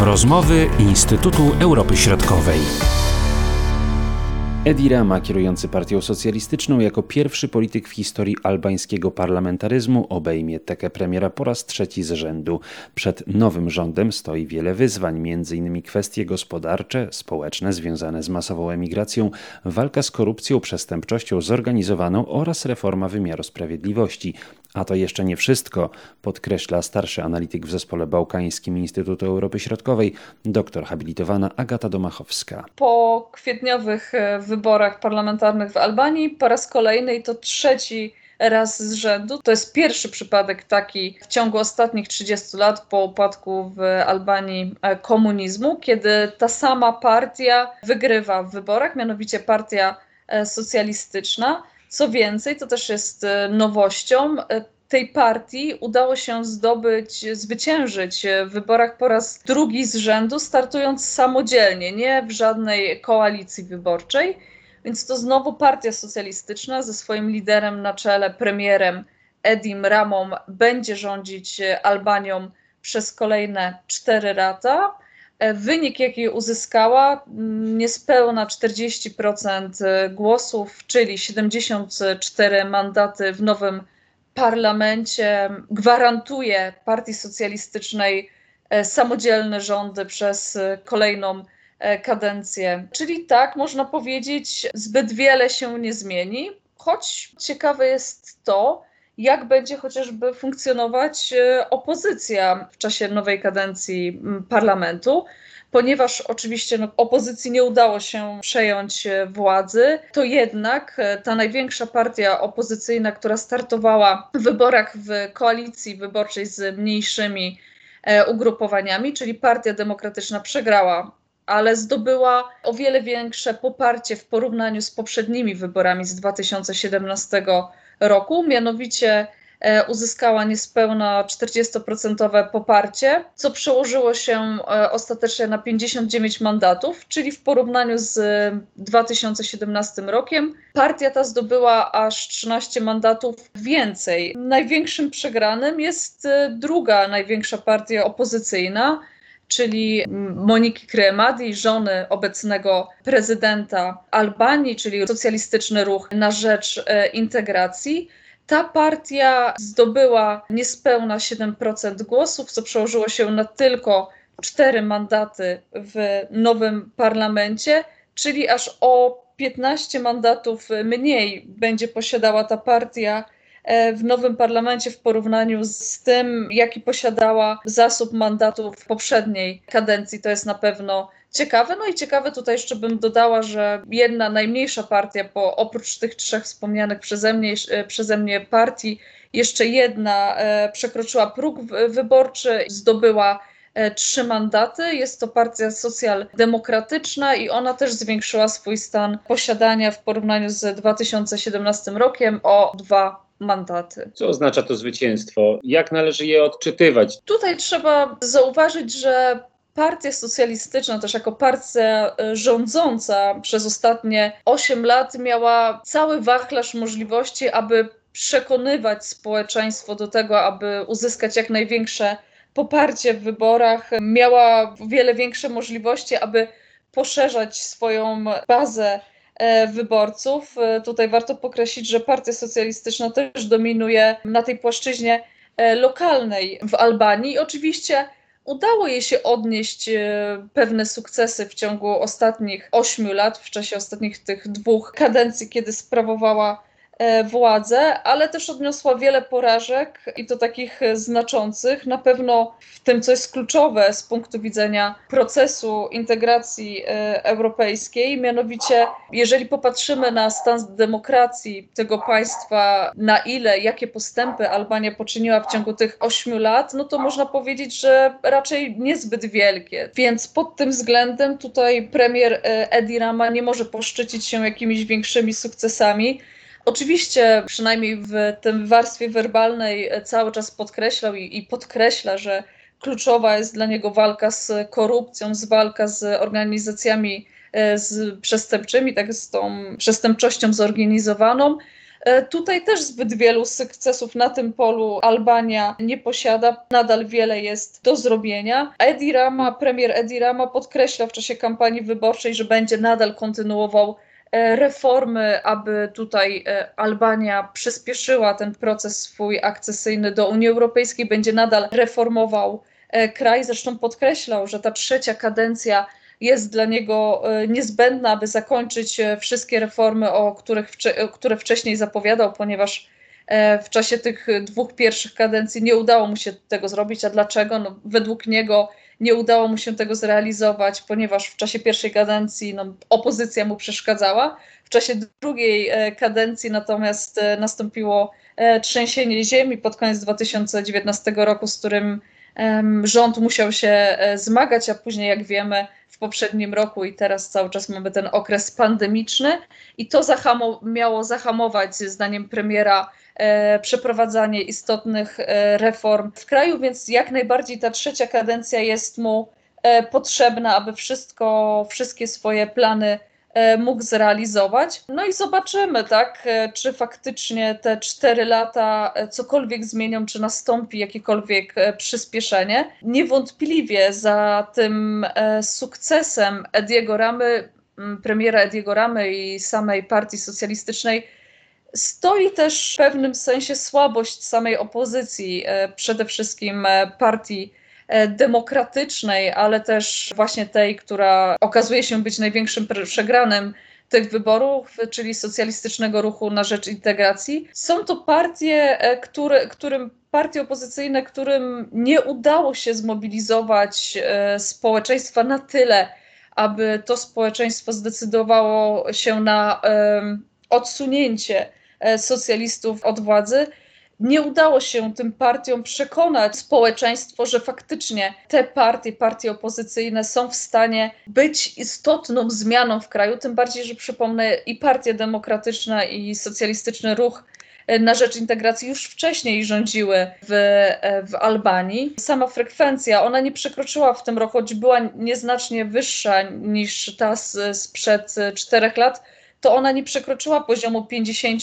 Rozmowy Instytutu Europy Środkowej. Edi Rama, kierujący Partią Socjalistyczną, jako pierwszy polityk w historii albańskiego parlamentaryzmu obejmie tekę premiera po raz trzeci z rzędu. Przed nowym rządem stoi wiele wyzwań, m.in. kwestie gospodarcze, społeczne związane z masową emigracją, walka z korupcją, przestępczością zorganizowaną oraz reforma wymiaru sprawiedliwości. A to jeszcze nie wszystko, podkreśla starszy analityk w zespole bałkańskim Instytutu Europy Środkowej, doktor habilitowana Agata Domachowska. Po kwietniowych e, wyborach parlamentarnych w Albanii po raz kolejny to trzeci raz z rzędu. To jest pierwszy przypadek taki w ciągu ostatnich 30 lat po upadku w Albanii e, komunizmu, kiedy ta sama partia wygrywa w wyborach, mianowicie partia e, socjalistyczna. Co więcej, to też jest e, nowością, e, tej partii udało się zdobyć, zwyciężyć w wyborach po raz drugi z rzędu, startując samodzielnie, nie w żadnej koalicji wyborczej. Więc to znowu partia socjalistyczna ze swoim liderem na czele, premierem Edim Ramą, będzie rządzić Albanią przez kolejne cztery lata. E, wynik, jaki uzyskała, mm, niespełna 40% e, głosów, czyli 74 mandaty w nowym parlamencie, gwarantuje Partii Socjalistycznej e, samodzielne rządy przez kolejną kadencję. Czyli tak, można powiedzieć, zbyt wiele się nie zmieni, choć ciekawe jest to, jak będzie chociażby funkcjonować e, opozycja w czasie nowej kadencji parlamentu. Ponieważ oczywiście no, opozycji nie udało się przejąć e, władzy, to jednak e, ta największa partia opozycyjna, która startowała w wyborach w koalicji wyborczej z mniejszymi ugrupowaniami, czyli Partia Demokratyczna przegrała ale zdobyła o wiele większe poparcie w porównaniu z poprzednimi wyborami z 2017 roku, mianowicie e, uzyskała niespełna 40% poparcie, co przełożyło się e, ostatecznie na 59 mandatów, czyli w porównaniu z 2017 rokiem partia ta zdobyła aż 13 mandatów więcej. Największym przegranym jest e, druga największa partia opozycyjna, czyli Moniki Kremadi, żony obecnego prezydenta Albanii, czyli socjalistyczny ruch na rzecz e, integracji. Ta partia zdobyła niespełna 7% głosów, co przełożyło się na tylko cztery mandaty w nowym parlamencie, czyli aż o 15 mandatów mniej będzie posiadała ta partia w nowym parlamencie w porównaniu z tym, jaki posiadała zasób mandatów w poprzedniej kadencji. To jest na pewno ciekawe. No i ciekawe tutaj jeszcze bym dodała, że jedna najmniejsza partia, po, oprócz tych trzech wspomnianych przeze mnie, e, przeze mnie partii, jeszcze jedna e, przekroczyła próg wyborczy, zdobyła trzy mandaty. Jest to partia socjaldemokratyczna i ona też zwiększyła swój stan posiadania w porównaniu z 2017 rokiem o dwa mandaty. Co oznacza to zwycięstwo? Jak należy je odczytywać? Tutaj trzeba zauważyć, że Partia Socjalistyczna, też jako partia e, rządząca przez ostatnie 8 lat, miała cały wachlarz możliwości, aby przekonywać społeczeństwo do tego, aby uzyskać jak największe poparcie w wyborach. Miała wiele większe możliwości, aby poszerzać swoją bazę wyborców. E, tutaj warto pokreślić, że Partia Socjalistyczna też dominuje na tej płaszczyźnie e, lokalnej w Albanii. Oczywiście udało jej się odnieść pewne sukcesy w ciągu ostatnich ośmiu lat, w czasie ostatnich tych dwóch kadencji, kiedy sprawowała E, władzę, ale też odniosła wiele porażek i to takich znaczących. Na pewno w tym, co jest kluczowe z punktu widzenia procesu integracji e, europejskiej, mianowicie jeżeli popatrzymy na stan demokracji tego państwa, na ile, jakie postępy Albania poczyniła w ciągu tych ośmiu lat, no to można powiedzieć, że raczej niezbyt wielkie. Więc pod tym względem tutaj premier e, Edi Rama nie może poszczycić się jakimiś większymi sukcesami. Oczywiście, przynajmniej w tym warstwie werbalnej, e, cały czas podkreślał i, i podkreśla, że kluczowa jest dla niego walka z korupcją, z walka z organizacjami e, z przestępczymi, tak z tą przestępczością zorganizowaną, E, tutaj też zbyt wielu sukcesów na tym polu Albania nie posiada. Nadal wiele jest do zrobienia. Edi Rama, premier Edi Rama podkreśla w czasie kampanii wyborczej, że będzie nadal kontynuował reformy, aby tutaj e, Albania przyspieszyła ten proces swój akcesyjny do Unii Europejskiej, będzie nadal reformował kraj. Zresztą podkreślał, że ta trzecia kadencja jest dla niego e, niezbędna, aby zakończyć e, wszystkie reformy, o których, które wcześniej zapowiadał, ponieważ e, w czasie tych dwóch pierwszych kadencji nie udało mu się tego zrobić. A dlaczego? No, według niego nie udało mu się tego zrealizować, ponieważ w czasie pierwszej kadencji no, opozycja mu przeszkadzała. W czasie drugiej kadencji natomiast nastąpiło trzęsienie ziemi pod koniec 2019 roku, z którym rząd musiał się zmagać, a później, jak wiemy, w poprzednim roku i teraz cały czas mamy ten okres pandemiczny i to zahamo miało zahamować, zdaniem premiera, e, przeprowadzanie istotnych e, reform w kraju, więc jak najbardziej ta trzecia kadencja jest mu e, potrzebna, aby wszystko, wszystkie swoje plany E, mógł zrealizować. No i zobaczymy, tak, e, czy faktycznie te cztery lata e, cokolwiek zmienią, czy nastąpi jakiekolwiek przyspieszenie. Niewątpliwie za tym sukcesem Ediego Ramy, premiera Ediego Ramy i samej partii socjalistycznej stoi też w pewnym sensie słabość samej opozycji, przede wszystkim partii E, demokratycznej, ale też właśnie tej, która okazuje się być największym przegranym tych wyborów, czyli socjalistycznego ruchu na rzecz integracji. Są to partie, e, które, którym partie opozycyjne, którym nie udało się zmobilizować e, społeczeństwa na tyle, aby to społeczeństwo zdecydowało się na odsunięcie socjalistów od władzy. Nie udało się tym partiom przekonać społeczeństwo, że faktycznie te partie, partie opozycyjne są w stanie być istotną zmianą w kraju, tym bardziej, że przypomnę i Partia Demokratyczna i Socjalistyczny Ruch na rzecz integracji już wcześniej rządziły w, w Albanii. Sama frekwencja, ona nie przekroczyła w tym roku, choć była nieznacznie wyższa niż ta sprzed czterech lat, to ona nie przekroczyła poziomu 50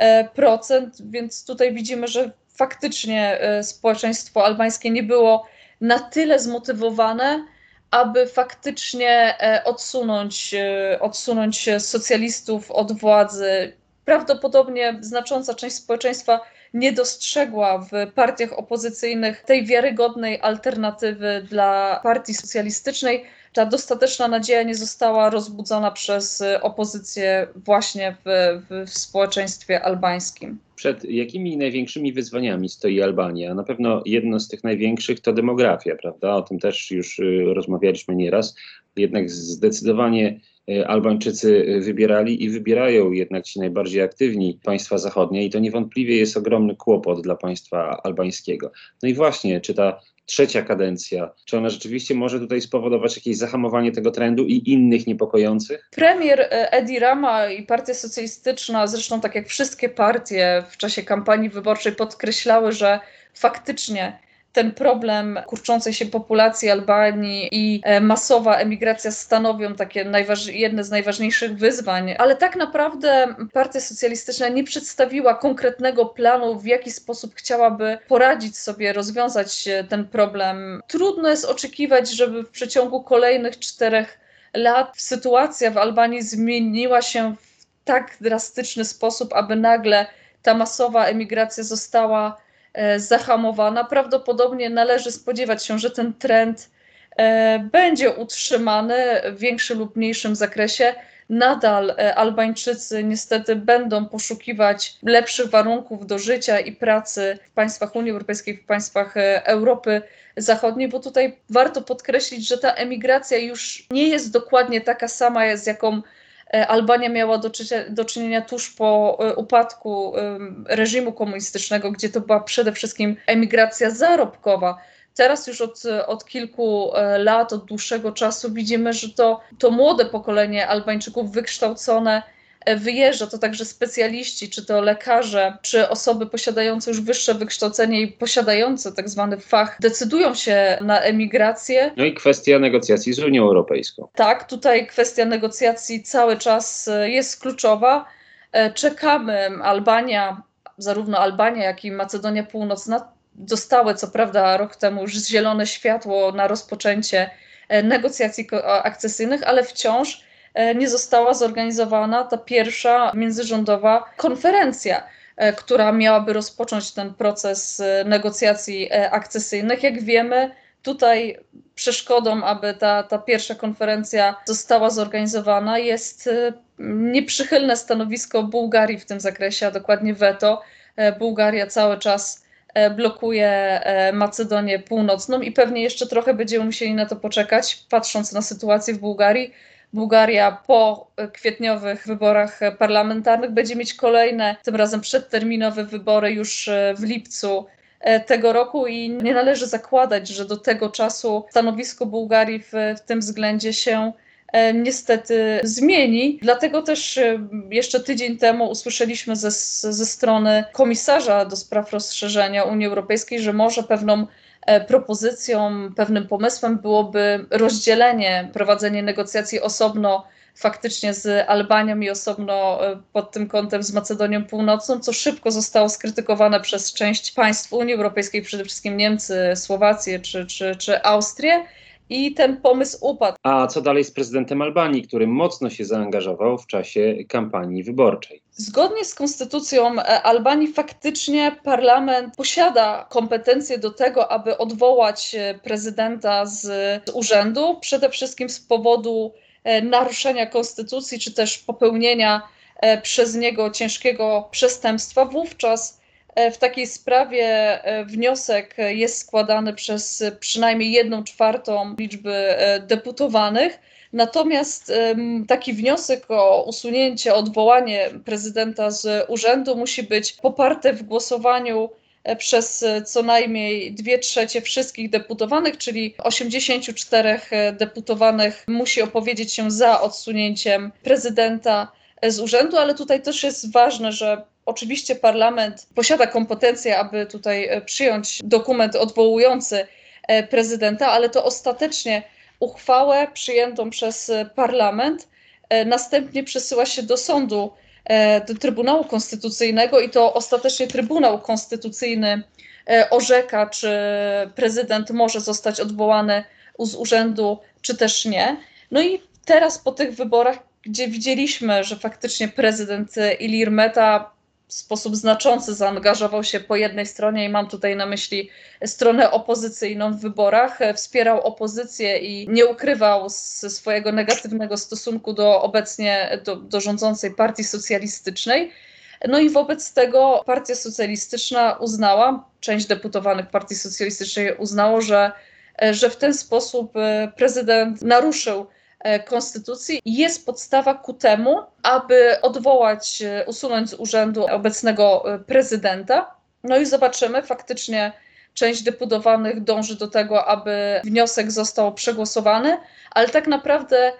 E, procent, więc tutaj widzimy, że faktycznie e, społeczeństwo albańskie nie było na tyle zmotywowane, aby faktycznie e, odsunąć, odsunąć socjalistów od władzy. Prawdopodobnie znacząca część społeczeństwa nie dostrzegła w partiach opozycyjnych tej wiarygodnej alternatywy dla partii socjalistycznej ta dostateczna nadzieja nie została rozbudzona przez opozycję właśnie w, w, w społeczeństwie albańskim. Przed jakimi największymi wyzwaniami stoi Albania? Na pewno jedno z tych największych to demografia, prawda? O tym też już y, rozmawialiśmy nieraz. Jednak zdecydowanie y, Albańczycy wybierali i wybierają jednak ci najbardziej aktywni państwa zachodnie i to niewątpliwie jest ogromny kłopot dla państwa albańskiego. No i właśnie, czy ta trzecia kadencja, czy ona rzeczywiście może tutaj spowodować jakieś zahamowanie tego trendu i innych niepokojących? Premier e, Edi Rama i Partia Socjalistyczna, zresztą tak jak wszystkie partie w czasie kampanii wyborczej podkreślały, że faktycznie ten problem kurczącej się populacji Albanii i e, masowa emigracja stanowią takie jedne z najważniejszych wyzwań, ale tak naprawdę Partia Socjalistyczna nie przedstawiła konkretnego planu, w jaki sposób chciałaby poradzić sobie, rozwiązać ten problem. Trudno jest oczekiwać, żeby w przeciągu kolejnych czterech lat sytuacja w Albanii zmieniła się w tak drastyczny sposób, aby nagle ta masowa emigracja została E, zahamowana. Prawdopodobnie należy spodziewać się, że ten trend e, będzie utrzymany w większym lub mniejszym zakresie. Nadal e, Albańczycy niestety będą poszukiwać lepszych warunków do życia i pracy w państwach Unii Europejskiej, w państwach Europy Zachodniej, bo tutaj warto podkreślić, że ta emigracja już nie jest dokładnie taka sama, z jaką E, Albania miała do, do czynienia tuż po e, upadku reżimu komunistycznego, gdzie to była przede wszystkim emigracja zarobkowa. Teraz już od, od kilku e, lat, od dłuższego czasu widzimy, że to, to młode pokolenie Albańczyków wykształcone E, wyjeżdża, to także specjaliści, czy to lekarze, czy osoby posiadające już wyższe wykształcenie i posiadające tak zwany fach, decydują się na emigrację. No i kwestia negocjacji z Unią Europejską. Tak, tutaj kwestia negocjacji cały czas e, jest kluczowa. czekamy. Albania, zarówno Albania, jak i Macedonia Północna dostały co prawda rok temu już zielone światło na rozpoczęcie negocjacji akcesyjnych, ale wciąż nie została zorganizowana ta pierwsza międzyrządowa konferencja E, która miałaby rozpocząć ten proces e, negocjacji e, akcesyjnych. Jak wiemy, tutaj przeszkodą, aby ta, ta pierwsza konferencja została zorganizowana, jest nieprzychylne stanowisko Bułgarii w tym zakresie, a dokładnie weto. Bułgaria cały czas blokuje Macedonię Północną i pewnie jeszcze trochę będziemy musieli na to poczekać, patrząc na sytuację w Bułgarii. Bułgaria po kwietniowych wyborach parlamentarnych będzie mieć kolejne, tym razem przedterminowe wybory już e, w lipcu e, tego roku i nie należy zakładać, że do tego czasu stanowisko Bułgarii w, w tym względzie się e, niestety zmieni. Dlatego też jeszcze tydzień temu usłyszeliśmy ze, ze strony komisarza do spraw rozszerzenia Unii Europejskiej, że może pewną propozycją, pewnym pomysłem byłoby rozdzielenie, prowadzenie negocjacji osobno faktycznie z Albanią i osobno e, pod tym kątem z Macedonią Północną, co szybko zostało skrytykowane przez część państw Unii Europejskiej, przede wszystkim Niemcy, Słowację czy, czy, czy Austrię i ten pomysł upadł. A co dalej z prezydentem Albanii, który mocno się zaangażował w czasie kampanii wyborczej? Zgodnie z konstytucją e, Albanii faktycznie parlament posiada kompetencje do tego, aby odwołać e, prezydenta z, z urzędu, przede wszystkim z powodu e, naruszenia konstytucji czy też popełnienia przez niego ciężkiego przestępstwa. Wówczas w takiej sprawie wniosek jest składany przez przynajmniej jedną czwartą liczby deputowanych. Natomiast taki wniosek o usunięcie, odwołanie prezydenta z urzędu musi być poparte w głosowaniu przez co najmniej dwie trzecie wszystkich deputowanych, czyli 84 deputowanych musi opowiedzieć się za odsunięciem prezydenta z urzędu, ale tutaj też jest ważne, że Oczywiście parlament posiada kompetencje, aby tutaj e, przyjąć dokument odwołujący e, prezydenta, ale to ostatecznie uchwałę przyjętą przez parlament e, następnie przesyła się do sądu, do Trybunału Konstytucyjnego i to ostatecznie Trybunał Konstytucyjny orzeka, czy prezydent może zostać odwołany z urzędu, czy też nie. No i teraz po tych wyborach, gdzie widzieliśmy, że faktycznie prezydent Ilir Meta w sposób znaczący zaangażował się po jednej stronie, i mam tutaj na myśli stronę opozycyjną w wyborach, e, wspierał opozycję i nie ukrywał ze swojego negatywnego stosunku do obecnie do, do rządzącej partii socjalistycznej. No i wobec tego Partia Socjalistyczna uznała, część deputowanych Partii Socjalistycznej uznało, że, e, że w ten sposób e, prezydent naruszył konstytucji jest podstawa ku temu, aby odwołać, e, usunąć z urzędu obecnego e, prezydenta. No i zobaczymy, faktycznie część deputowanych dąży do tego, aby wniosek został przegłosowany, ale tak naprawdę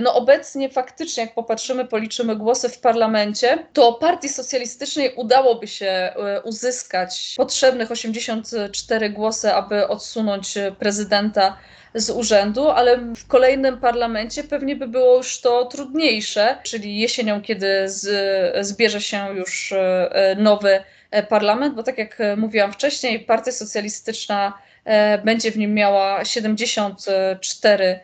no obecnie faktycznie, jak popatrzymy, policzymy głosy w parlamencie, to partii socjalistycznej udałoby się uzyskać potrzebnych 84 głosy, aby odsunąć prezydenta z urzędu, ale w kolejnym parlamencie pewnie by było już to trudniejsze, czyli jesienią, kiedy z, zbierze się już e, nowy e, parlament, bo tak jak mówiłam wcześniej, Partia Socjalistyczna e, będzie w nim miała 74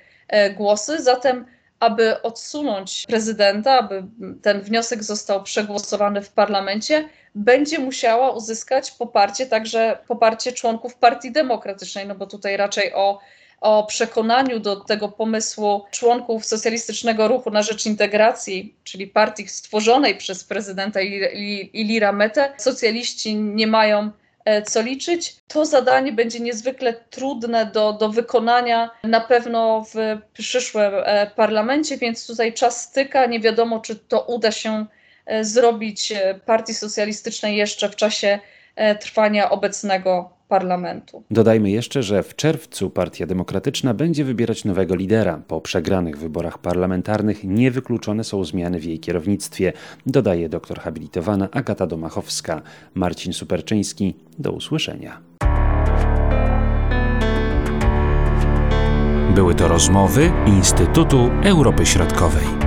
głosy, zatem aby odsunąć prezydenta, aby ten wniosek został przegłosowany w parlamencie, będzie musiała uzyskać poparcie także poparcie członków Partii Demokratycznej, no bo tutaj raczej o o przekonaniu do tego pomysłu członków Socjalistycznego Ruchu na Rzecz Integracji, czyli partii stworzonej przez prezydenta Ilira Metę, socjaliści nie mają co liczyć. To zadanie będzie niezwykle trudne do, do wykonania na pewno w przyszłym e, parlamencie, więc tutaj czas styka. Nie wiadomo, czy to uda się e, zrobić partii socjalistycznej jeszcze w czasie trwania obecnego parlamentu. Dodajmy jeszcze, że w czerwcu Partia Demokratyczna będzie wybierać nowego lidera. Po przegranych wyborach parlamentarnych niewykluczone są zmiany w jej kierownictwie, dodaje doktor habilitowana Agata Domachowska. Marcin Superczyński, do usłyszenia. Były to rozmowy Instytutu Europy Środkowej.